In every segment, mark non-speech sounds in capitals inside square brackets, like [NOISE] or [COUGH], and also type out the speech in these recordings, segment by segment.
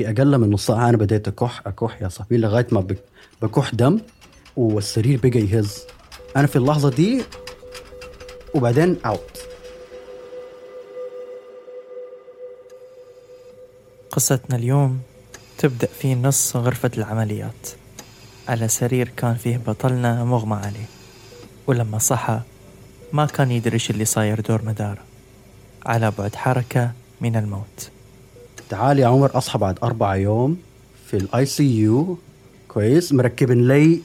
في أقل من نص ساعة أنا بديت اكح أكح يا صاحبي لغاية ما بك- بكح دم والسرير بقى يهز. أنا في اللحظة دي وبعدين اوت قصتنا اليوم تبدأ في نص غرفة العمليات. على سرير كان فيه بطلنا مغمى عليه ولما صحى ما كان يدري اللي صاير دور مداره على بعد حركة من الموت. تعال يا عمر أصحى بعد أربعة يوم في ال ICU كويس. مركبين لي.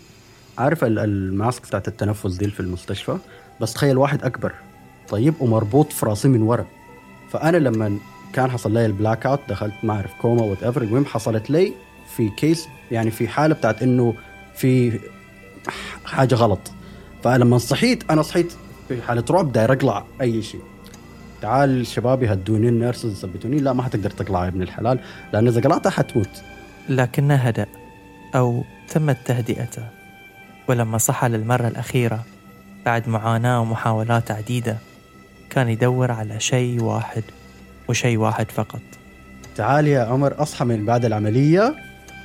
عارف ال- ال mask بتاعت التنفس دي في المستشفى؟ بس تخيل واحد أكبر. طيب ومربوط في راسي من ورا. فأنا لما كان حصل لي ال blackout دخلت ما اعرف coma whatever المهم حصلت لي في case يعني في حالة بتاعت إنه في حاجة غلط. فلما صحيت أنا صحيت في حالة رعب داير أقلع أي شيء. تعال شباب يهدوني النيرسز يثبتوني لا ما حتقدر تقلع يا ابن الحلال. لأن إذا قلعتها حتموت. لكنه هدأ أو تمت تهدئته ولما صحى للمرة الأخيرة بعد معاناة ومحاولات عديدة كان يدور على شيء واحد وشيء واحد فقط. تعال يا عمر أصحى من بعد العملية.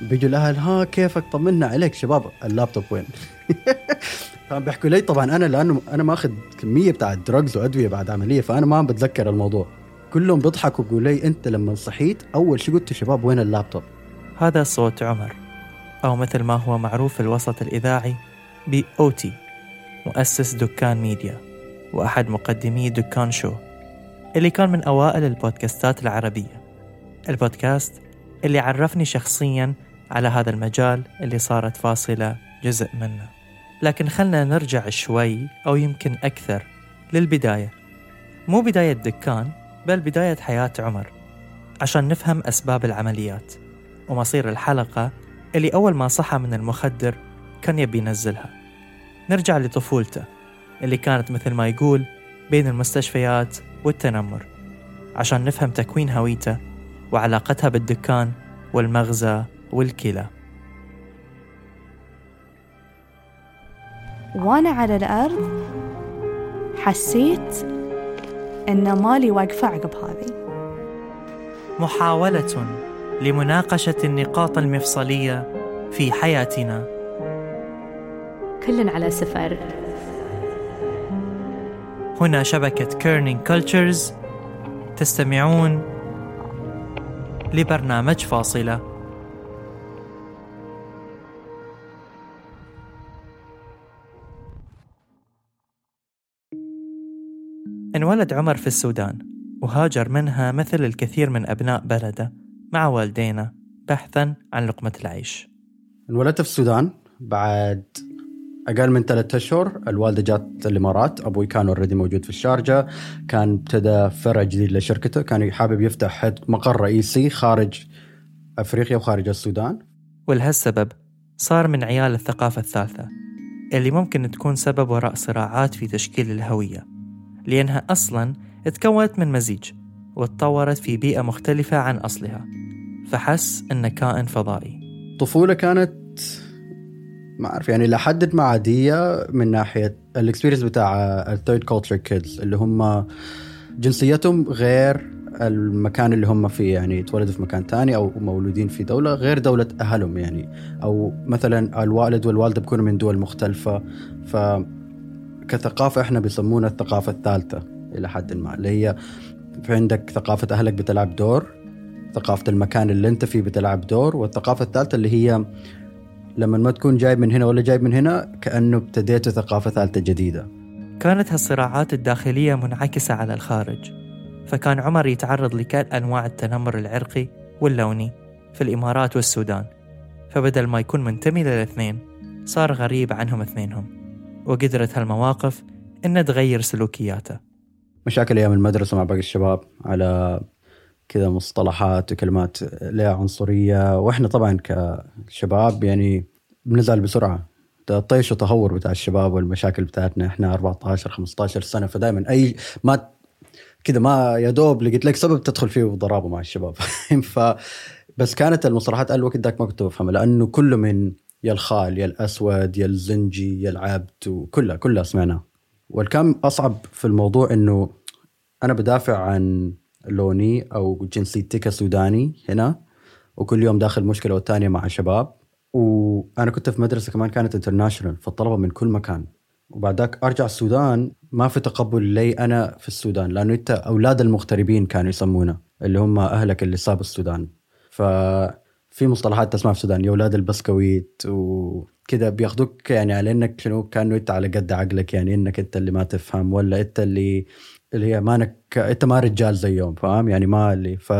بيجوا الأهل ها كيفك؟ طمنا عليك شباب. اللابتوب وين؟ [LAUGHS] كان بيحكوا لي طبعا أنا لأنه أنا ماخذ كمية بتاعت drugs وأدوية بعد عملية فأنا ما بتذكر الموضوع. كلهم بيضحكوا بيقولوا لي أنت لما صحيت أول شيء قلت شباب وين اللابتوب؟ هذا صوت عمر أو مثل ما هو معروف في الوسط الإذاعي بأوتي مؤسس دكان ميديا وأحد مقدمي دكان شو اللي كان من أوائل البودكاستات العربية. البودكاست اللي عرفني شخصيا على هذا المجال اللي صارت فاصلة جزء منه. لكن خلنا نرجع شوي أو يمكن أكثر للبداية. مو بداية دكان بل بداية حياة عمر عشان نفهم أسباب العمليات ومصير الحلقة اللي أول ما صحى من المخدر كان يبي ينزلها. نرجع لطفولته اللي كانت مثل ما يقول بين المستشفيات والتنمر عشان نفهم تكوين هويته وعلاقتها بالدكان والمغزى والكلى. وأنا على الأرض حسيت إن مالي واقفة عقب هذه. محاولة لمناقشة النقاط المفصلية في حياتنا. كل على سفر. هنا شبكة كيرنينج كلتشرز تستمعون لبرنامج فاصلة. انولد عمر في السودان وهاجر منها مثل الكثير من أبناء بلده مع والدينه بحثا عن لقمة العيش. انولدت في السودان بعد أقل من ثلاثة أشهر. الوالدة جات الإمارات أبوي كان اوريدي موجود في الشارجة كان ابتدى فرع جديد لشركته كان حابب يفتح مقر رئيسي خارج أفريقيا وخارج السودان. ولهالسبب صار من عيال الثقافة الثالثة اللي ممكن تكون سبب وراء صراعات في تشكيل الهوية. لأنها أصلا تكونت من مزيج وتطورت في بيئة مختلفة عن أصلها. فحس إنه كائن فضائي. الطفوله كانت ما أعرف يعني لحد ما عادية من ناحية ال experience بتاع ال third culture kids اللي هم جنسيتهم غير المكان اللي هم فيه يعني اتولدوا في مكان تاني أو مولودين في دولة غير دولة أهلهم يعني. أو مثلا الوالد والوالدة بيكونوا من دول مختلفة. ف كثقافة إحنا بيسمونها الثقافة الثالثة إلى حد ما اللي هي في عندك ثقافة أهلك بتلعب دور ثقافة المكان اللي أنت فيه بتلعب دور والثقافة الثالثة اللي هي لما ما تكون جايب من هنا ولا جايب من هنا كأنه ابتديت ثقافة ثالثة جديدة. كانت هالصراعات الداخلية منعكسة على الخارج فكان عمر يتعرض لكل أنواع التنمر العرقي واللوني في الإمارات والسودان فبدل ما يكون منتمي للاثنين صار غريب عنهم اثنينهم. وقدرت هالمواقف إن تغير سلوكياته. مشاكل أيام المدرسة مع باقي الشباب على كذا مصطلحات وكلمات لها عنصرية. وإحنا طبعا كشباب يعني بنزعل بسرعة. ده طيش وتهور بتاع الشباب والمشاكل بتاعتنا. إحنا 14 15 سنة فدائما أي ما كذا ما يا دوب لقيت لك سبب تدخل فيه ضرابه مع الشباب. [LAUGHS] ف بس كانت المصطلحات الوقت ذاك ما كنت بفهمها لأنه كله من يا الخال يا الأسود يا الزنجي يا العبد وكلها كلها سمعناها والكم أصعب في الموضوع إنه أنا بدافع عن لوني أو جنسيتي كسوداني هنا وكل يوم داخل مشكلة والثانيه مع شباب. وأنا كنت في مدرسة كمان كانت انترناشونال فالطلبة من كل مكان. وبعدك أرجع السودان ما في تقبل لي أنا في السودان لأنه أنت أولاد المغتربين كانوا يسمونا اللي هم أهلك اللي سابوا السودان. ففي مصطلحات تسمع في السودان يا أولاد البسكويت وكذا بياخذوك يعني على إنك شنو؟ كأنه أنت على قد عقلك يعني إنك أنت اللي ما تفهم ولا أنت اللي اللي هي مانك أنت ما رجال زيهم فاهم؟ يعني ما اللي ف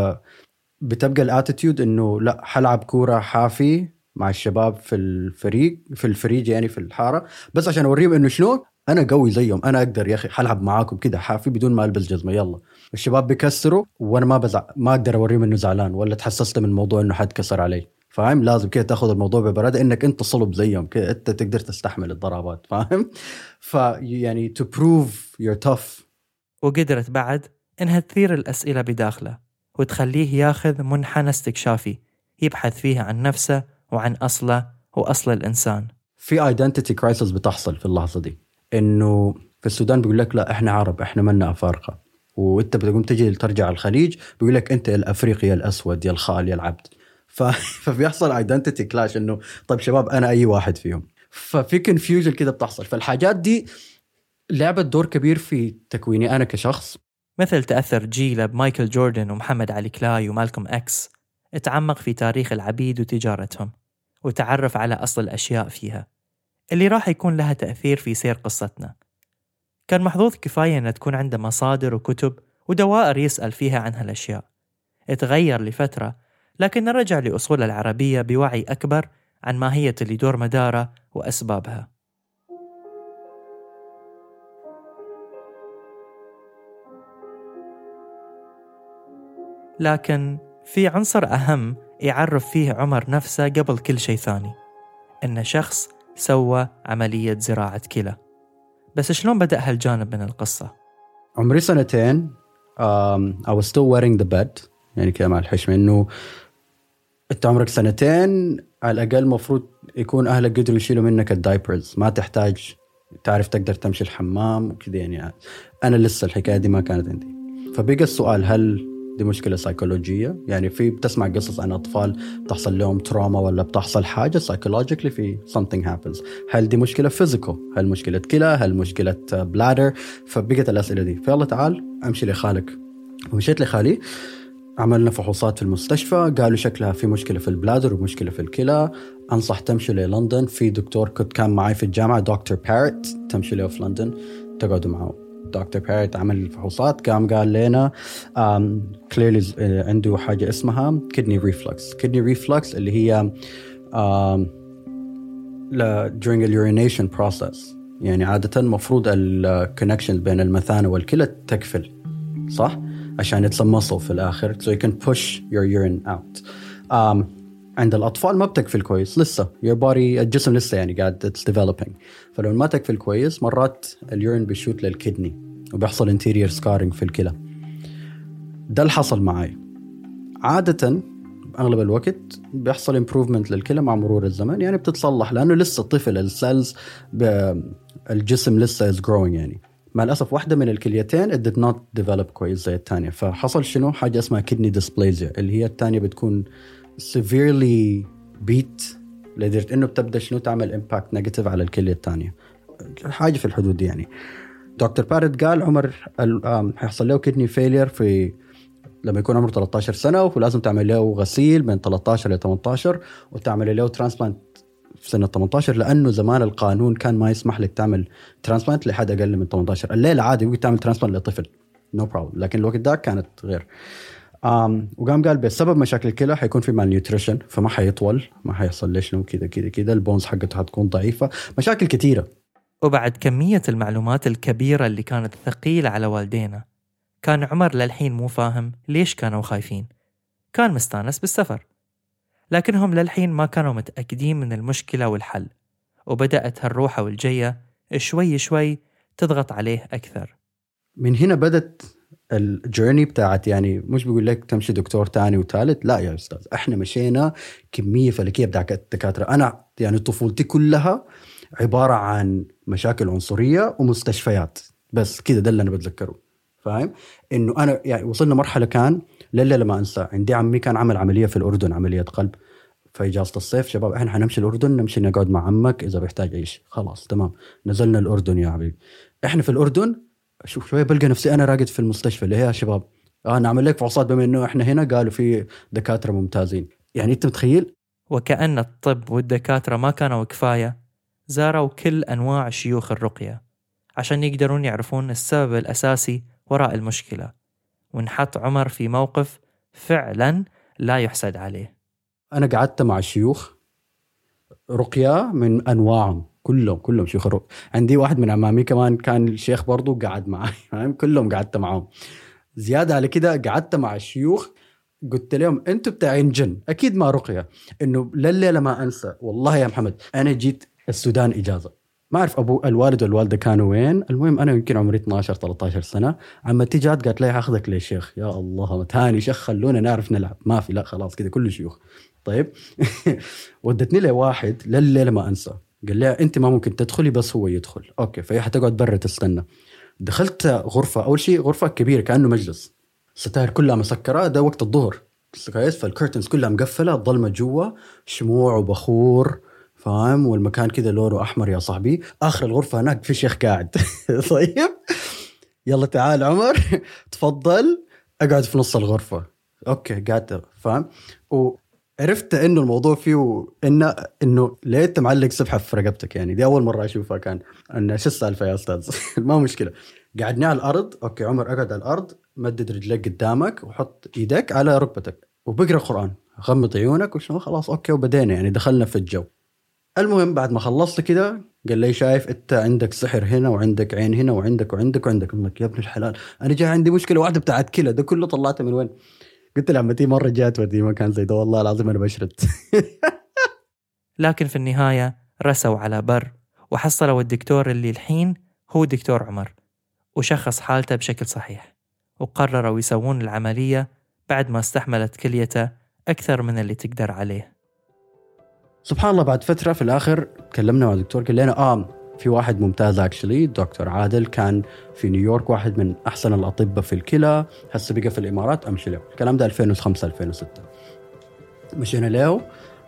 بتبقى ال attitude إنه لا حلعب كورة حافي مع الشباب في الفريق في الفريق يعني في الحارة. بس عشان أوريهم إنه شنو؟ أنا قوي زيهم أنا أقدر يا أخي حلعب معاكم كده حافي بدون ما ألبس جزمة يلا. الشباب بيكسروا وأنا ما بزع ما أقدر أوريهم إنه زعلان ولا تحسست من الموضوع إنه حد كسر علي. فاهم؟ لازم كده تاخذ الموضوع ببرادة إنك أنت صلب زيهم كده أنت تقدر تستحمل الضربات فاهم؟ [LAUGHS] ف يعني to prove you're tough. وقدرت بعد إنها تثير الأسئلة بداخله وتخليه ياخذ منحنى استكشافي يبحث فيه عن نفسه وعن أصله وأصل الإنسان. في identity crisis بتحصل في اللحظة دي إنه في السودان بيقول لك لا إحنا عرب إحنا منا أفارقة. وانت بتقوم تجي ترجع الخليج بيقول لك انت الافريقي الاسود يا الخال يا العبد. [LAUGHS] فبيحصل identity clash انه طيب شباب أنا اي واحد فيهم. ففي confusion كده بتحصل. فالحاجات دي لعبت دور كبير في تكويني أنا كشخص. مثل تأثر جيله بمايكل جوردن ومحمد علي كلاي ومالكوم أكس اتعمق في تاريخ العبيد وتجارتهم وتعرف على أصل الأشياء فيها اللي راح يكون لها تأثير في سير قصتنا. كان محظوظ كفاية أن تكون عنده مصادر وكتب ودوائر يسأل فيها عن هالأشياء. اتغير لفترة لكن رجع لأصول العربية بوعي أكبر عن ماهية اللي دور مدارة وأسبابها. لكن في عنصر أهم يعرف فيه عمر نفسه قبل كل شيء ثاني إنه شخص سوى عملية زراعة كلى. بس شلون بدأ هالجانب من القصة؟ عمري سنتين um, I was still wearing the bed يعني مع الحشمة إنه أنت عمرك سنتين على الأقل المفروض يكون أهلك قدروا يشيلوا منك الدايبرز ما تحتاج تعرف تقدر تمشي الحمام وكذا يعني أنا لسه الحكاية دي ما كانت عندي فبقى السؤال هل دي مشكلة سيكولوجيه يعني في بتسمع قصص عن أطفال بتحصل لهم trauma ولا بتحصل حاجة psychologically في something happens. هل دي مشكلة physical هل مشكلة كلى هل مشكلة bladder فبقت الأسئلة دي. فيلا تعال أمشي لخالك. ومشيت لخالي عملنا فحوصات في المستشفى قالوا شكلها في مشكلة في ال bladder ومشكلة في الكلى أنصح تمشوا للندن. في دكتور كنت كان معي في الجامعة دكتور بارت تمشوا له في لندن تقعدوا معه. دكتور بارت عمل الفحوصات قام قال لنا clearly عنده حاجة اسمها kidney reflux kidney reflux اللي هي during urination process. يعني عادة المفروض ال connection بين المثانة والكلى تكفل صح؟ عشان muscle في الآخر so you can push your urine out. um, عند الأطفال ما بتكفل كويس لسه. Your body الجسم لسه يعني قاعد it's developing. فلو ما تكفل كويس مرات ال urine بيشوت لل kidney وبيحصل interior scarring في الكلى. ده اللي حصل معي عادة أغلب الوقت بيحصل improvement للكلى مع مرور الزمن يعني بتتصلح لأنه لسه طفل ال cells الجسم لسه is growing يعني. مع الأسف واحدة من الكليتين it did not develop كويس زي الثانية. فحصل شنو؟ حاجة اسمها kidney dysplasia اللي هي الثانية بتكون severely beat لدرجة إنه بتبدأ شنو تعمل impact negative على الكلية الثانية حاجة في الحدود دي يعني. دكتور بارد قال عمر حيحصل له kidney failure في لما يكون عمره 13 سنة ولازم تعمل له غسيل من 13 ل 18 وتعمل له transplant في سنة 18 لأنه زمان القانون كان ما يسمح لك تعمل transplant لحد أقل من 18 الليلة عادي ممكن تعمل transplant لطفل. no no problem لكن الوقت ده كانت غير. وقام قال بسبب مشاكل الكلى حيكون في malnutrition فما حيطول ما حيحصل ليش شنو كذا كذا كذا. ال bones حقته حتكون ضعيفة. مشاكل كثيرة. وبعد كمية المعلومات الكبيرة اللي كانت ثقيلة على والدينه كان عمر للحين مو فاهم ليش كانوا خايفين. كان مستانس بالسفر. لكنهم للحين ما كانوا متأكدين من المشكلة والحل. وبدأت هالروحة والجية شوي شوي تضغط عليه أكثر. من هنا بدت الجيرني بتاعت يعني مش بقول لك تمشي دكتور تاني وثالث لا يا أستاذ إحنا مشينا كمية فلكية بتاعت الدكاتره أنا يعني طفولتي كلها عبارة عن مشاكل عنصرية ومستشفيات. بس كده ده اللي أنا بتذكره. فاهم؟ إنه أنا يعني وصلنا مرحلة كان للا لما أنسى. عندي عمي كان عمل عملية في الأردن عملية قلب. في إجازة الصيف شباب إحنا حنمشي الأردن نمشي نقعد مع عمك إذا بيحتاج اي شيء خلاص تمام. نزلنا الأردن يا حبيبي. إحنا في الأردن شوف شوية بلقى نفسي أنا راقد في المستشفى اللي هي يا شباب آه نعمل لك فحوصات بما إنه إحنا هنا قالوا في دكاترة ممتازين. يعني أنت متخيل؟ وكأن الطب والدكاترة ما كانوا كفاية زاروا كل أنواع شيوخ الرقية عشان يقدرون يعرفون السبب الأساسي وراء المشكلة. ونحط عمر في موقف فعلا لا يحسد عليه. أنا قعدت مع الشيوخ رقية من أنواعهم. كلهم كلهم شيوخ الرقيه عندي واحد من عمامي كمان كان الشيخ برضو قعد معي [LAUGHS] فاهم؟ كلهم قعدت معاهم. زيادة على كده قعدت مع الشيوخ قلت لهم أنتوا بتاعين جن أكيد ما رقية. إنه لليله ما أنسى والله يا محمد أنا جيت السودان إجازة. ما أعرف أبو الوالد والوالدة كانوا وين. المهم أنا يمكن عمري 12 13 سنة. عمتي جات قالت لي هاخذك للشيخ يا الله تاني شيخ خلونا نعرف نلعب. ما في لا خلاص كده كله شيوخ. طيب. [LAUGHS] ودتني لواحد لليله ما أنسى. قال لي أنت ما ممكن تدخلي بس هو يدخل. أوكي فهي حتقعد برا تستنى. دخلت غرفة أول شيء غرفة كبيرة كأنه مجلس. ستاير كلها مسكرة ده وقت الظهر. كويس فال curtains كلها مقفلة الظلمة جوا شموع وبخور فاهم؟ والمكان كذا لونه أحمر يا صاحبي. آخر الغرفة هناك في شيخ قاعد. [LAUGHS] طيب؟ يلا تعال عمر [LAUGHS] تفضل. أقعد في نص الغرفة. okay قاعد فاهم؟ وعرفت إنه الموضوع فيه إنه إنه ليه انت معلق سبحه في رقبتك يعني. دي أول مرة أشوفها كان انه شو السالفة يا أستاذ؟ [LAUGHS] ما مشكلة. قعدنا على الأرض. okay عمر أقعد على الأرض مدد رجليك قدامك وحط إيدك على ركبتك وبقرأ قران غمض عيونك وشنو خلاص okay وبدينا يعني دخلنا في الجو. المهم بعد ما خلصت كده قال لي شايف أنت عندك سحر هنا وعندك عين هنا وعندك وعندك وعندك. لك يا ابن الحلال أنا جاي عندي مشكلة واحدة بتاعت كلى. ده كله طلعته من وين؟ قلت لعمتي مرة جات ودي مكان زي ده والله العظيم أنا بشرد. [LAUGHS] لكن في النهاية رسوا على بر وحصلوا الدكتور اللي الحين هو دكتور عمر وشخص حالته بشكل صحيح وقرروا يسوون العملية بعد ما استحملت كليته أكثر من اللي تقدر عليه. سبحان الله بعد فترة في الآخر تكلمنا مع الدكتور قال لنا آه في واحد ممتاز اكشلي دكتور عادل كان في نيويورك واحد من أحسن الأطباء في الكلى. هسه بقى في الإمارات أمشي له. الكلام ده 2005 2006 مشينا له.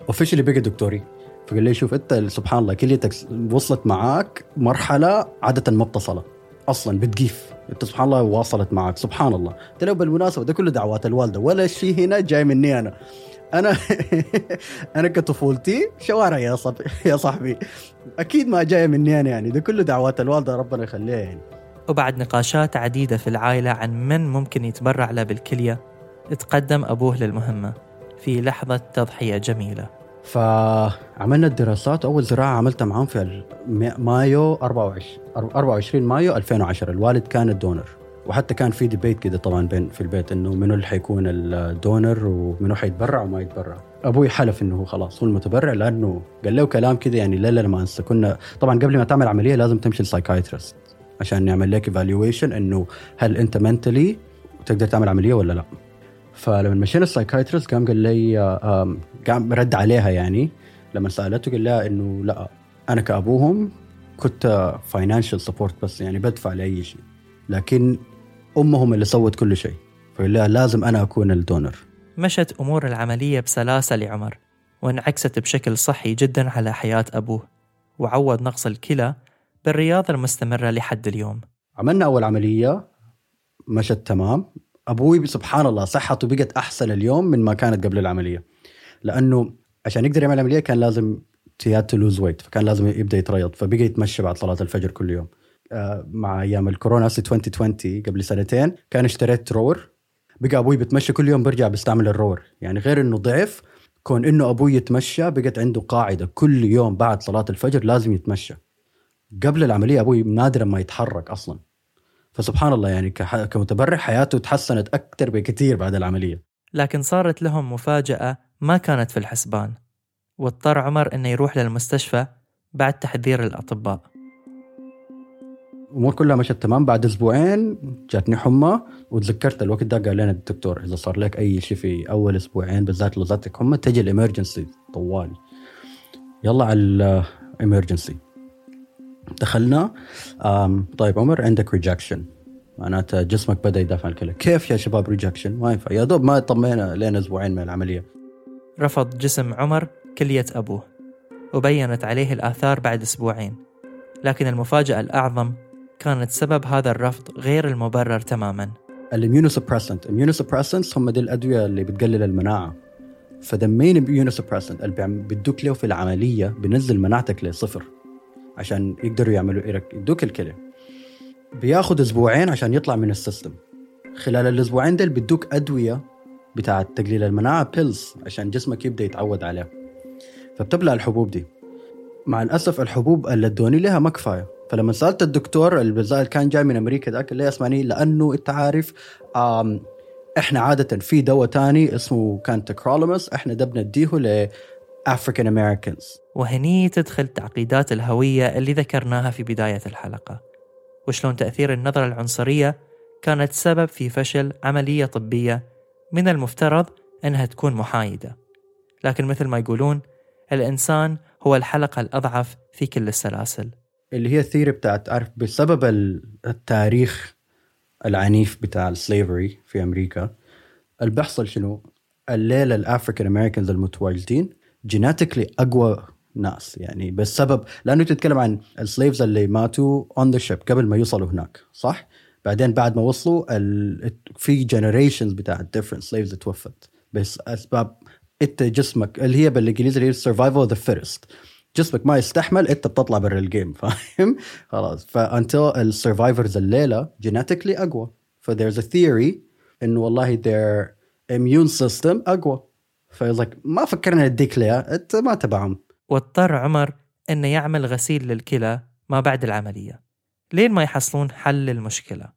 اوفيشلي بقى دكتوري. فقال لي شوف أنت سبحان الله كليتك وصلت معاك مرحلة عادة ما بتصلها أصلا بتقيف. أنت سبحان الله واصلت معك سبحان الله. قلت له بالمناسبة ده كله دعوات الوالدة. ولا شيء هنا جاي مني أنا. أنا [LAUGHS] أنا كطفولتي شوارع يا صب يا صاحبي. أكيد ما جاية مني أنا يعني. ده كله دعوات الوالدة ربنا يخليها يعني. وبعد نقاشات عديدة في العائلة عن من ممكن يتبرع له بالكلية تقدم أبوه للمهمة. في لحظة تضحية جميلة. فعملنا الدراسات. أول زراعة عملتها معاهم في مايو 24 24 مايو 2010 الوالد كان ال donor. وحتى كان في debate كده طبعا بين في البيت إنه منو اللي حيكون ال donor ومنو حيتبرع وما يتبرع. أبوي حلف إنه هو خلاص هو المتبرع لأنه قال له كلام كده يعني لا لا ما أنسى. كنا طبعا قبل ما تعمل عملية لازم تمشي ل psychiatrist عشان نعمل لك evaluation إنه هل أنت mentally تقدر تعمل عملية ولا لا. فلما مشينا ال psychiatrist قام قال لي قام رد عليها يعني. لما سألته قال لها إنه لا أنا كأبوهم كنت financial support بس يعني بدفع لأي شيء. لكن أمهم اللي سوت كل شيء. لها لازم أنا أكون الدونر. مشت أمور العملية بسلاسة لعمر وانعكست بشكل صحي جدا على حياة أبوه وعوض نقص الكلى بالرياضة المستمرة لحد اليوم. عملنا أول عملية مشت تمام. أبوي سبحان الله صحته بقت أحسن اليوم من ما كانت قبل العملية. لأنه عشان يقدر يعمل عملية كان لازم تياد لوز ويت فكان لازم يبدأ يتريض فبقى يتمشى بعد صلاة الفجر كل يوم. مع أيام الكورونا 2020 قبل سنتين كان اشتريت رور بقى أبوي بتمشى كل يوم برجع بيستعمل الرور يعني غير إنه ضعف كون إنه أبوي يتمشى بقت عنده قاعدة كل يوم بعد صلاة الفجر لازم يتمشى. قبل العملية أبوي نادرا ما يتحرك أصلا. فسبحان الله يعني كمتبرع حياته تحسنت أكثر بكثير بعد العملية. لكن صارت لهم مفاجأة ما كانت في الحسبان. واضطر عمر إنه يروح للمستشفى بعد تحذير الأطباء. الأمور كلها مشت تمام. بعد أسبوعين جاتني حمى وتذكرت الوقت ده قال لنا الدكتور إذا صار لك أي شيء في أول أسبوعين بالذات لو جاتك حمى تجي ال emergency طوالي يلا على ال emergency. دخلنا طيب عمر عندك rejection معناتها جسمك بدأ يدافع عن الكلى كيف يا شباب rejection ما ينفع. يا دوب ما طمينا لين أسبوعين من العملية. رفض جسم عمر كلية أبوه وبينت عليه الآثار بعد أسبوعين. لكن المفاجأة الأعظم كانت سبب هذا الرفض غير المبرر تماما. ال immunosuppressant ال immunosuppressant هم دي الأدوية اللي بتقلل المناعة. ف the main immunosuppressant اللي بيدوك له في العملية بنزل مناعتك لصفر عشان يقدروا يعملوا يدوك الكلى. بياخذ أسبوعين عشان يطلع من ال system. خلال الأسبوعين دول بيدوك أدوية بتاعت تقليل المناعة بيلز عشان جسمك يبدأ يتعود عليها. فبتبلع الحبوب دي. مع الأسف الحبوب اللي ادوني لها ما كفاية. فلما سألت الدكتور اللي كان جاي من أمريكا ذاك قال لي اسمعني لأنه أنت عارف إحنا عادة في دواء تاني اسمه كان تكرولومس إحنا ده بنديه ل African Americans. وهني تدخل تعقيدات الهوية اللي ذكرناها في بداية الحلقة. وشلون تأثير النظرة العنصرية كانت سبب في فشل عملية طبية من المفترض أنها تكون محايدة. لكن مثل ما يقولون الإنسان هو الحلقة الأضعف في كل السلاسل. اللي هي ال theory بتاعت عارف بسبب التاريخ العنيف بتاع ال slavery في أمريكا اللي بيحصل شنو؟ الليلة ال African Americans المتواجدين genetically أقوى ناس يعني بسبب لأنه تتكلم عن ال slaves اللي ماتوا on the ship قبل ما يوصلوا هناك صح؟ بعدين بعد ما وصلوا ال... في generations بتاع different slaves توفت بس أسباب إنت جسمك اللي هي بالإنجليزي اللي هي survival of the fittest جسمك ما يستحمل انت بتطلع برا ال game [LAUGHS] فاهم؟ خلاص. فانت ال survivors الليلة genetically أقوى. ف there's a theory إنه والله their immune system أقوى. فيقول ما فكرنا نديك ليها إنت ما تبعهم. واضطر عمر إنه يعمل غسيل للكلى ما بعد العملية. لين ما يحصلون حل للمشكلة.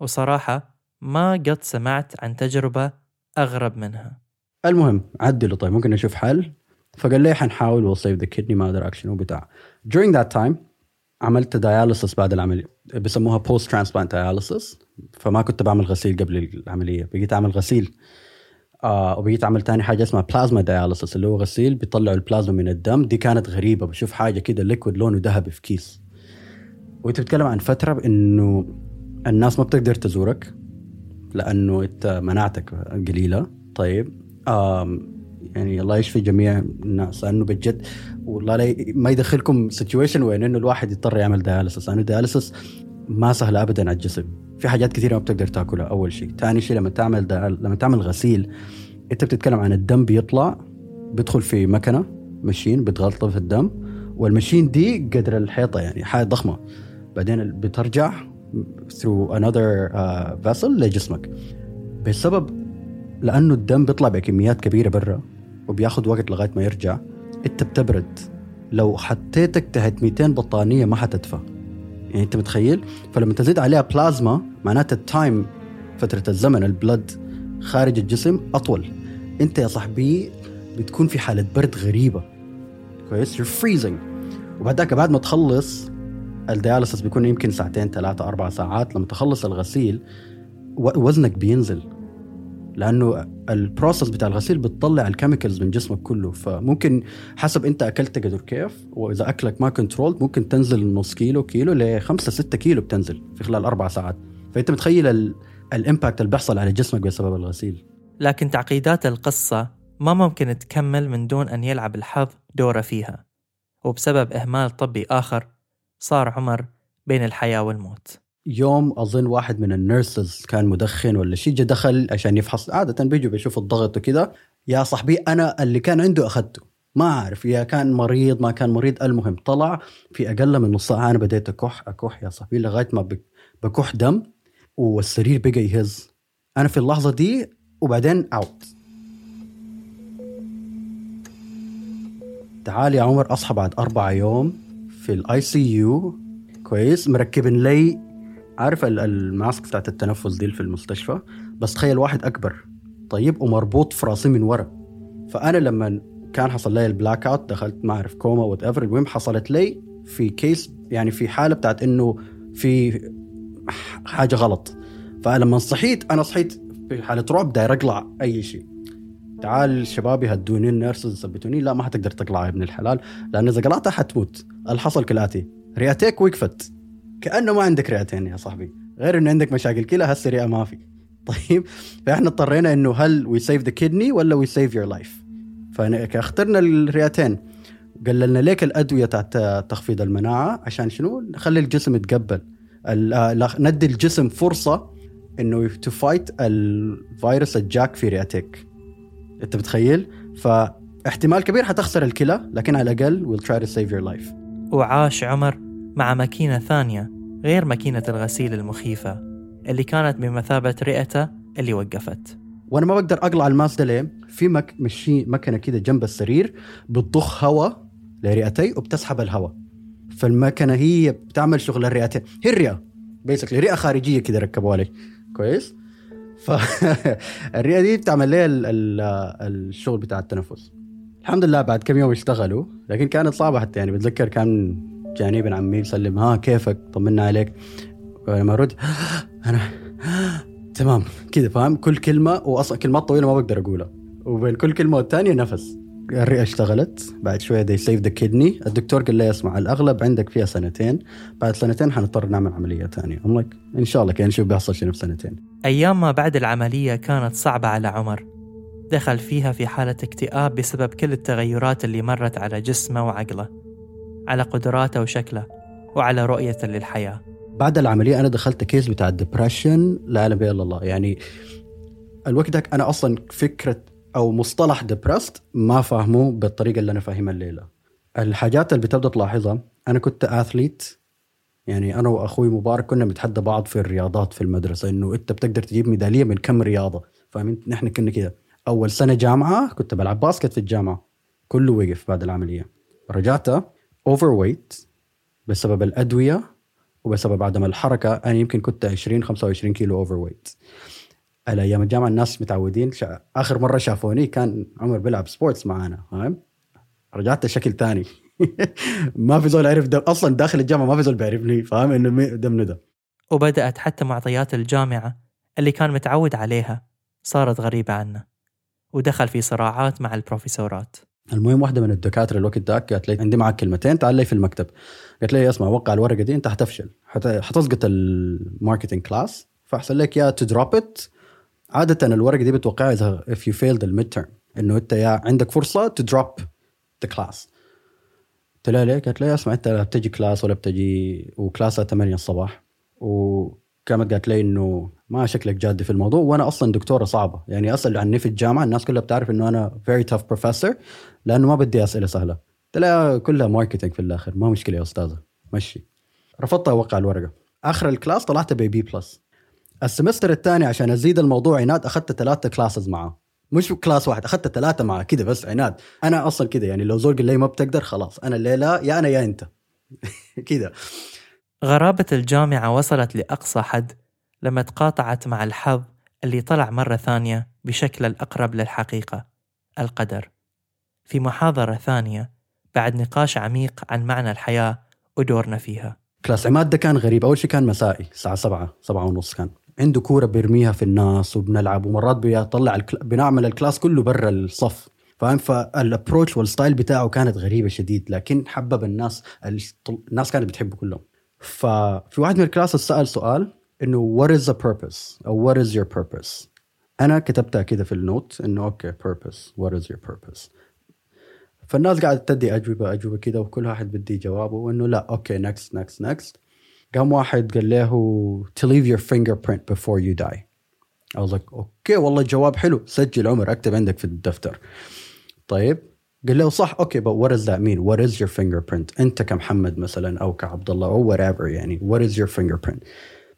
وصراحة ما قد سمعت عن تجربة أغرب منها. المهم عدلوا طيب ممكن نشوف حل؟ فقال لي حنحاول we'll save the kidney ما ادري أكشن وبتاع. During that time عملت dialysis بعد العملية. بسموها post transplant dialysis فما كنت بعمل غسيل قبل العملية بقيت أعمل غسيل. آه وبقيت أعمل تاني حاجة اسمها plasma dialysis اللي هو غسيل بيطلعوا البلازما من الدم. دي كانت غريبة بشوف حاجة كده liquid لونه ذهبي في كيس. وأنت بتتكلم عن فترة إنه الناس ما بتقدر تزورك لأنه أنت مناعتك قليلة. طيب يعني الله يشفي جميع الناس. لأنه بجد والله لا ما يدخلكم situation وين إنه الواحد يضطر يعمل dialysis لأنه ال dialysis ما سهل ابدا على الجسم. في حاجات كثيرة ما بتقدر تاكلها. أول شيء. ثاني شيء لما تعمل لما تعمل غسيل أنت بتتكلم عن الدم بيطلع بيدخل في مكنة ماشين بتغلطه في الدم والماشين دي قدر الحيطة يعني حاجة ضخمة. بعدين بترجع through another uh, vessel لجسمك. بسبب لأنه الدم بيطلع بكميات كبيرة برا وبياخذ وقت لغاية ما يرجع. انت بتبرد. لو حطيتك تحت 200 بطانيه ما حتدفى يعني انت متخيل؟ فلما تزيد عليها بلازما معناتها ال time فترة الزمن ال blood خارج الجسم أطول. انت يا صاحبي بتكون في حالة برد غريبة. كويس؟ you freezing وبعدك بعد ما تخلص ال dialysis بيكون يمكن ساعتين ثلاثة أربع ساعات. لما تخلص الغسيل وزنك بينزل. لأنه ال process بتاع الغسيل بتطلع ال chemicals من جسمك كله. فممكن حسب أنت أكلت قدر كيف وإذا أكلك ما control ممكن تنزل نص كيلو كيلو ل 5 6 كيلو بتنزل في خلال أربع ساعات. فأنت متخيل ال impact اللي بيحصل على جسمك بسبب الغسيل. لكن تعقيدات القصة ما ممكن تكمل من دون أن يلعب الحظ دوره فيها. وبسبب إهمال طبي آخر صار عمر بين الحياة والموت. يوم أظن واحد من ال nurses كان مدخن ولا شيء جا دخل عشان يفحص. عادة بيجوا بيشوفوا الضغط وكذا. يا صاحبي أنا اللي كان عنده أخذته. ما أعرف يا كان مريض ما كان مريض. المهم طلع في أقل من نص ساعة أنا بديت أكح أكح يا صاحبي لغاية ما بكح دم والسرير بقى يهز. أنا في اللحظة دي وبعدين out تعال يا عمر أصحى بعد أربعة يوم في ال ICU كويس مركبين لي عارف ال mask بتاعت التنفس دي في المستشفى؟ بس تخيل واحد أكبر طيب ومربوط في راسي من ورا. فأنا لما كان حصل لي ال blackout دخلت ما أعرف coma whatever المهم حصلت لي في case يعني في حالة بتاعت إنه في حاجة غلط. فلما صحيت أنا صحيت في حالة رعب داير أقلع أي شيء. تعال شبابي هدوني ال nurses ثبتوني. لا ما حتقدر تقلع يا ابن الحلال لأن إذا قلعتها حتموت. الحصل كالآتي. رئتيك وقفت. كأنه ما عندك رئتين يا صاحبي. غير إنه عندك مشاكل كلى رئة ما في. [LAUGHS] طيب فإحنا اضطرينا إنه هل we save the kidney ولا we save your life فاخترنا الرئتين. قللنا لك الأدوية تاعت تخفيض المناعة عشان شنو؟ نخلي الجسم يتقبل. ندي الجسم فرصة إنه to fight الفيروس الجاك في رئتك. أنت متخيل؟ فاحتمال كبير حتخسر الكلى لكن على الأقل we'll try to save your life وعاش عمر. مع ماكينة ثانية غير ماكينة الغسيل المخيفة اللي كانت بمثابة رئته اللي وقفت. وأنا ما بقدر أقلع الماس ده ليه؟ في مك مشي مكنة كده جنب السرير بتضخ هواء لرئتي وبتسحب الهواء فالمكنة هي بتعمل شغل الرئتين. هي الرئة بيسكلي رئة خارجية كده ركبوها لي. كويس؟ فالرئه [LAUGHS] دي بتعمل لي الشغل بتاع التنفس. الحمد لله بعد كم يوم اشتغلوا لكن كانت صعبة حتى يعني بتذكر كان جاني ابن عمي يسلم ها كيفك؟ طمنا عليك. لما ارد أنا [GASPS] تمام كذا فاهم؟ كل كلمة واصلا كلمات طويلة ما بقدر أقولها. وبين كل كلمة والثانيه نفس. الرئة اشتغلت بعد شوية they saved the kidney الدكتور قال لي اسمع الأغلب عندك فيها سنتين. بعد سنتين حنضطر نعمل عملية ثانية ام لك إن شاء الله كان نشوف بيحصل شنو في سنتين أيام ما بعد العملية كانت صعبة على عمر. دخل فيها في حالة اكتئاب بسبب كل التغيرات اللي مرت على جسمه وعقله. على قدراته وشكله وعلى رؤيته للحياة. بعد العملية أنا دخلت case بتاع ال depression لا اعلم به إلا الله. يعني الوقت ذاك أنا أصلا فكرة أو مصطلح depressed ما فاهمه بالطريقة اللي أنا فاهمها الليلة. الحاجات اللي بتبدأ تلاحظها أنا كنت athlete يعني أنا وأخوي مبارك كنا بنتحدى بعض في الرياضات في المدرسة إنه أنت بتقدر تجيب ميدالية من كم رياضة؟ فاهمين؟ نحن كنا كده. أول سنة جامعة كنت بلعب basket في الجامعة. كله وقف بعد العملية. رجعت overweight بسبب الأدوية وبسبب عدم الحركة. أنا يمكن كنت 20 25 كيلو overweight على أيام الجامعة الناس متعودين شا... آخر مرة شافوني كان عمر بيلعب sports معانا فاهم؟ رجعت شكل ثاني [LAUGHS] ما في زول عرف أصلا داخل الجامعة ما في زول بيعرفني فاهم؟ إنه ده منو ده وبدأت حتى معطيات الجامعة اللي كان متعود عليها صارت غريبة عنه ودخل في صراعات مع البروفيسورات. المهم واحدة من الدكاترة الوقت ذاك قالت لي عندي معك كلمتين تعال لي في المكتب. قالت لي اسمع وقع الورقة دي أنت حتفشل. حتسقط ال marketing class فأحسن لك يا ت drop it عادة الورقة دي بتوقعها إذا if you failed ال midterm إنه أنت يا عندك فرصة ت drop the class قلت لها ليه؟ قالت لي اسمع أنت لا بتجي class ولا بتجي و class ها 8 الصباح وكانت قالت لي إنه ما شكلك جادي في الموضوع وأنا أصلا دكتورة صعبة. يعني أسأل عني في الجامعة الناس كلها بتعرف إنه أنا very tough professor لأنه ما بدي أسئلة سهلة. لها كلها marketing في الآخر ما مشكلة يا أستاذة. مشي. رفضت أوقع الورقة. آخر ال class طلعت B plus ال semester الثاني عشان أزيد الموضوع عناد أخذت ثلاثة classes معاه مش class واحد أخذت ثلاثة معاه كده بس عناد. أنا أصلا كده يعني لو زول قال لي ما بتقدر خلاص. أنا الليلة يا أنا يا أنت. [LAUGHS] كده. غرابة الجامعة وصلت لأقصى حد لما تقاطعت مع الحظ اللي طلع مرة ثانية بشكل الأقرب للحقيقة القدر. في محاضرة ثانية بعد نقاش عميق عن معنى الحياة ودورنا فيها. class عماد ده كان غريب. أول شيء كان مسائي. الساعة 7 7 ونص كان. عنده كورة بيرميها في الناس وبنلعب ومرات بيطلع الكل... بنعمل ال class كله برا الصف. فاهم؟ فال approach وال style بتاعه كانت غريبة شديد. لكن حبب الناس الناس كانت بتحبه كلهم. ففي واحد من ال class سأل سؤال إنه what is the purpose? أو what is your purpose? أنا كتبتها كده في ال note إنه okay purpose. What is your purpose? فالناس قاعدة تدي أجوبة أجوبة كده وكل واحد بدي جوابه وإنه لا okay next next next. قام واحد قال له to leave your fingerprint before you die. I was like okay والله الجواب حلو. سجل عمر أكتب عندك في الدفتر. طيب. قال له صح okay but what does that mean? What is your fingerprint? أنت كمحمد مثلا أو كعبد الله أو whatever يعني what is your fingerprint?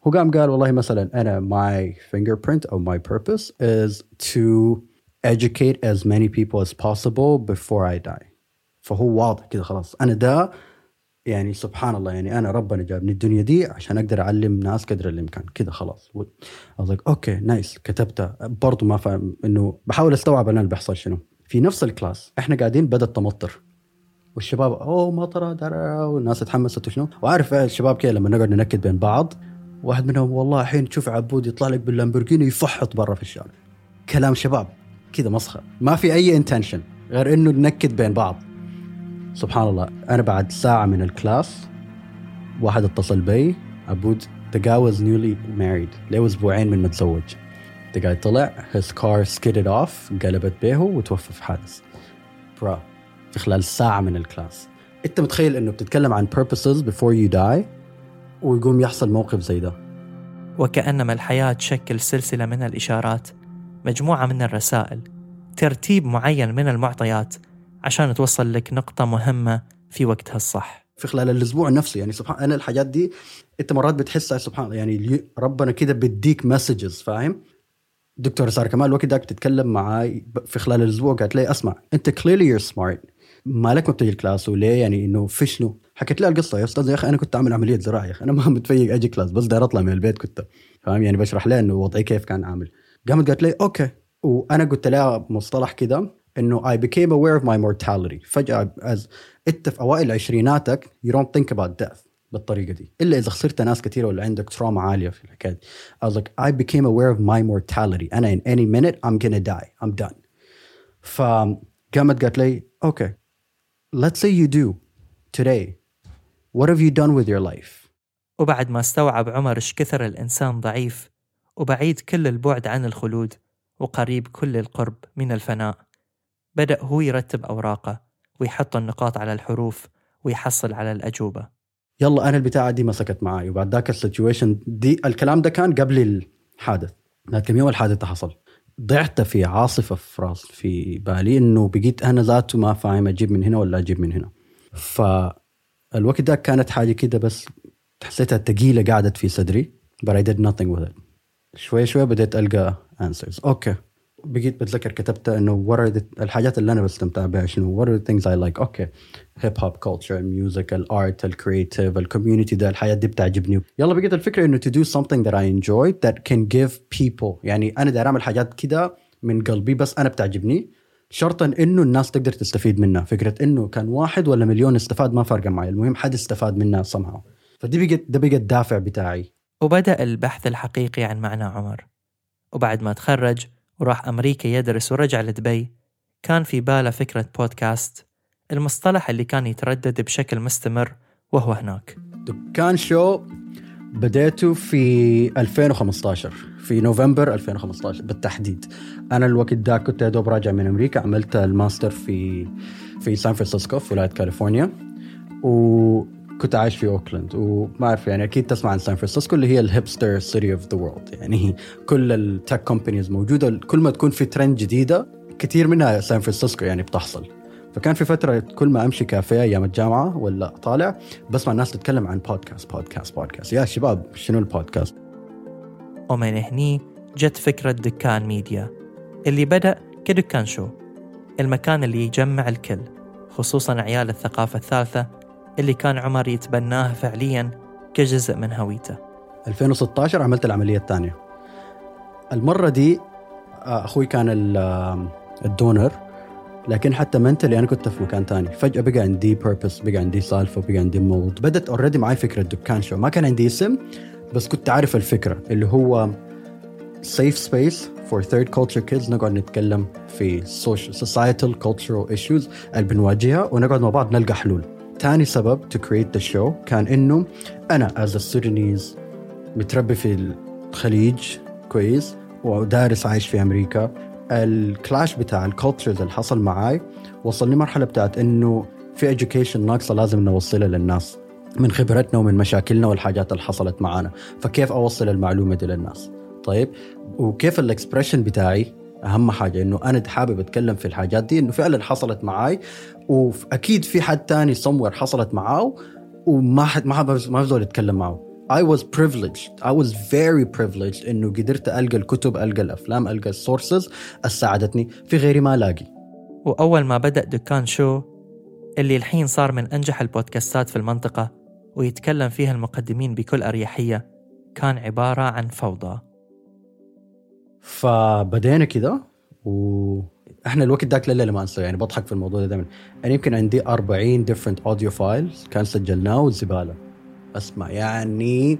هو قام قال والله مثلا أنا my fingerprint أو my purpose is to educate as many people as possible before I die. فهو واضح كذا خلاص. أنا ده يعني سبحان الله يعني أنا ربنا جابني الدنيا دي عشان أقدر أعلم ناس قدر الإمكان. كذا خلاص. Like okay nice كتبتها برضه ما فاهم إنه بحاول أستوعب أنا اللي بيحصل شنو. في نفس ال class إحنا قاعدين بدات تمطر والشباب أوه مطره والناس تحمست وشنو؟ وعارف الشباب كذا لما نقعد ننكد بين بعض واحد منهم والله الحين تشوف عبود يطلع لك باللامبورجيني يفحط برا في الشارع. كلام شباب كذا مسخره ما في أي intention غير إنه ننكد بين بعض. سبحان الله أنا بعد ساعة من ال class واحد اتصل بي عبود تجاوز newly married له أسبوعين من متزوج تقاعد طلع his car skidded off قلبت به وتوفى في حادث. برا في خلال ساعة من ال class. أنت متخيل إنه بتتكلم عن purposes before you die ويقوم يحصل موقف زي ده. وكأنما الحياة تشكل سلسلة من الإشارات مجموعة من الرسائل ترتيب معين من المعطيات عشان توصل لك نقطة مهمة في وقتها الصح. في خلال الأسبوع نفسه يعني سبحان أنا الحاجات دي أنت مرات بتحسها سبحان يعني ربنا كده بيديك messages فاهم؟ دكتور سارة كمال الوقت ذاك تتكلم معاي في خلال الأسبوع قالت لي أسمع أنت clearly you're smart مالك ما بتجي ال class وليه يعني إنه في شنو؟ حكيت لها القصة يا أستاذ يا أخي أنا كنت أعمل عملية زراعة يا أخي أنا ما [LAUGHS] متفيق أجي class بس داير أطلع من البيت كنت. فاهم؟ يعني بشرح لها إنه وضعي كيف كان عامل قامت قالت لي okay. وأنا قلت لها مصطلح كده إنه I became aware of my mortality. فجأة أنت في أوائل عشريناتك you don't think about death. بالطريقة دي. إلا إذا خسرت ناس كثيره ولا عندك trauma عالية في الحكاية دي. I was like I became aware of my mortality. أنا in any minute I'm gonna die. I'm done. فقامت قالت لي okay let's say you do. Today. What have you done with your life? وبعد ما استوعب عمر إيش كثر الإنسان ضعيف وبعيد كل البعد عن الخلود وقريب كل القرب من الفناء. بدأ هو يرتب أوراقه ويحط النقاط على الحروف ويحصل على الأجوبة. يلا أنا البتاعة دي مسكت معي وبعد ذاك السيتويشن دي الكلام ده كان قبل الحادث. لكن يوم الحادث ده حصل. ضعت في عاصفة في راس في بالي إنه بقيت أنا ذاته ما فاهم أجيب من هنا ولا أجيب من هنا. فالوقت ده كانت حاجة كده بس حسيتها ثقيلة قعدت في صدري but I did nothing with it. شوي شوي بديت ألقى answers. okay. okay. بقيت بتذكر كتبت إنه the الحاجات اللي أنا بستمتع بها شنو؟ are the things I like. أوكي. هيب هوب كلتشر الميوزك الارت الكريتيف الكوميونتي ده الحياة دي بتعجبني. يلا بقيت الفكرة إنه to do something that I enjoy that can give people. يعني أنا داير أعمل حاجات كده من قلبي بس أنا بتعجبني. شرطا إنه الناس تقدر تستفيد منها. فكرة إنه كان واحد ولا مليون استفاد ما فرق معي. المهم حد استفاد منها somehow. فدي بقت ده بقى الدافع بتاعي. وبدأ البحث الحقيقي عن معنى عمر. وبعد ما تخرج وراح أمريكا يدرس ورجع لدبي. كان في باله فكرة بودكاست المصطلح اللي كان يتردد بشكل مستمر وهو هناك. دكان شو بديته في 2015 في نوفمبر 2015 بالتحديد. أنا الوقت ده كنت يا دوب راجع من أمريكا عملت الماستر في في سان فرانسيسكو في ولاية كاليفورنيا. وكنت عايش في أوكلاند وما أعرف يعني أكيد تسمع عن سان فرانسيسكو اللي هي ال hipster city of the world يعني كل ال tech companies موجودة كل ما تكون في ترند جديدة كثير منها سان فرانسيسكو يعني بتحصل. فكان في فترة كل ما أمشي كافيه أيام الجامعة ولا طالع بسمع الناس تتكلم عن بودكاست بودكاست بودكاست يا شباب شنو البودكاست ومن هني جت فكرة دكان ميديا. اللي بدأ كدكان شو؟ المكان اللي يجمع الكل خصوصا عيال الثقافة الثالثة اللي كان عمر يتبناها فعليا كجزء من هويته. 2016 عملت العملية الثانية. المرة دي آه، أخوي كان ال- ال donor لكن حتى mentally أنا كنت في مكان تاني. فجأة بقى عندي purpose بقى عندي سالفه بقى عندي مولد بدت already معي فكرة دكان شو. ما كان عندي اسم بس كنت عارف الفكرة اللي هو safe space for third culture kids. نقعد نتكلم في social societal cultural issues اللي بنواجهها ونقعد مع بعض نلقى حلول. تاني سبب to create the show كان إنه أنا as a Sudanese متربي في الخليج كويس ودارس عايش في أمريكا. الكلاش بتاع الكالتشرز اللي حصل معاي وصلني مرحلة بتاعت إنه في education ناقصة لازم نوصلها للناس من خبرتنا ومن مشاكلنا والحاجات اللي حصلت معانا. فكيف أوصل المعلومة دي للناس؟ طيب وكيف ال expression بتاعي أهم حاجة إنه أنا حابب أتكلم في الحاجات دي إنه فعلا حصلت معاي وأكيد في حد تاني somewhere حصلت معاه وما حد ما ما بزول يتكلم معه. I was privileged. I was very privileged إنه قدرت ألقى الكتب ألقى الأفلام ألقى ال sources ساعدتني في غيري ما الاقي وأول ما بدأ دكان شو اللي الحين صار من أنجح البودكاستات في المنطقة ويتكلم فيها المقدمين بكل أريحية كان عبارة عن فوضى. فبدينا كده وإحنا الوقت ذاك لليلة ما أنسى يعني بضحك في الموضوع ده دائما. أنا يمكن عندي 40 different audio files كان سجلناه والزباله اسمع يعني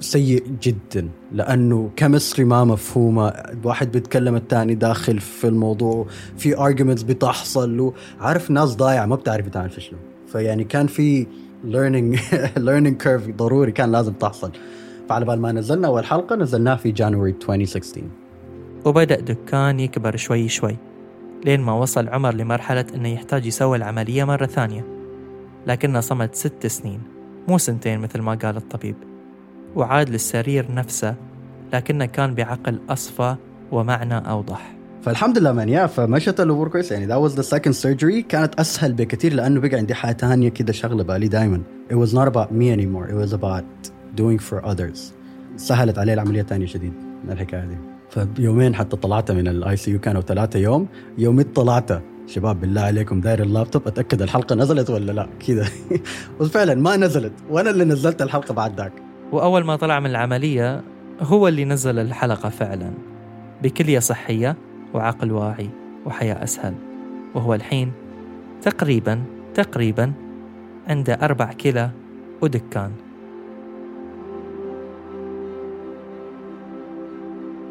سيء جدا لأنه chemistry ما مفهومة. واحد بيتكلم الثاني داخل في الموضوع في ارجيومنتس بتحصل عارف ناس ضايعه ما بتعرف تعمل في شنو فيعني كان في learning [LAUGHS] learning curve ضروري كان لازم تحصل. فعلى بال ما نزلنا أول حلقة نزلناها في جانوري 2016 وبدأ دكان يكبر شوي شوي لين ما وصل عمر لمرحلة إنه يحتاج يسوي العملية مرة ثانية. لكنه صمد ست سنين مو سنتين مثل ما قال الطبيب. وعاد للسرير نفسه لكنه كان بعقل أصفى ومعنى أوضح. فالحمد لله من يا فمشت الأمور كويس. يعني that was the second surgery. كانت أسهل بكثير لأنه بقى عندي حياة ثانية كده شغلة بالي دائما it was not about me anymore. It was about doing for others. سهلت عليه العملية ثانية شديد من الحكاية دي فبيومين حتى طلعت من ال ICU كانوا ثلاثة يوم. يومين طلعت شباب بالله عليكم داير اللابتوب. أتأكد الحلقة نزلت ولا لا؟ كذا. [LAUGHS] وفعلا ما نزلت. وأنا اللي نزلت الحلقة بعد ذاك. وأول ما طلع من العملية هو اللي نزل الحلقة فعلا. بكلية صحية وعقل واعي وحياة أسهل. وهو الحين تقريبا تقريبا عنده أربع كلى ودكان.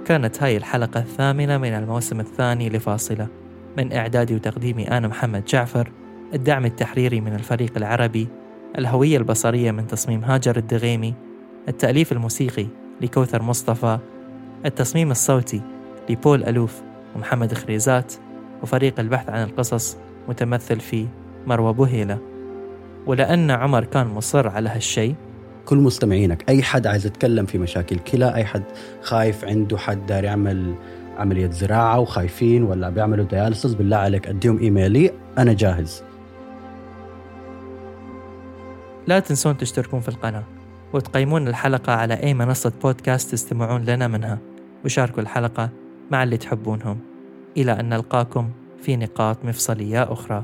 كانت هاي الحلقة الثامنة من الموسم الثاني لفاصلة. من إعدادي وتقديمي أنا محمد جعفر الدعم التحريري من الفريق العربي الهوية البصرية من تصميم هاجر الدغيمي التأليف الموسيقي لكوثر مصطفى التصميم الصوتي لبول ألوف ومحمد خريزات وفريق البحث عن القصص متمثل في مروى بوهيلة. ولأن عمر كان مصر على هالشيء كل مستمعينك أي حد عايز يتكلم في مشاكل كلى أي حد خايف عنده حد دار يعمل عملية زراعة وخايفين ولا بيعملوا دياليسيس بالله عليك أديهم إيميلي أنا جاهز. لا تنسون تشتركون في القناة وتقيمون الحلقة على أي منصة بودكاست تستمعون لنا منها وشاركوا الحلقة مع اللي تحبونهم. إلى أن نلقاكم في نقاط مفصلية أخرى.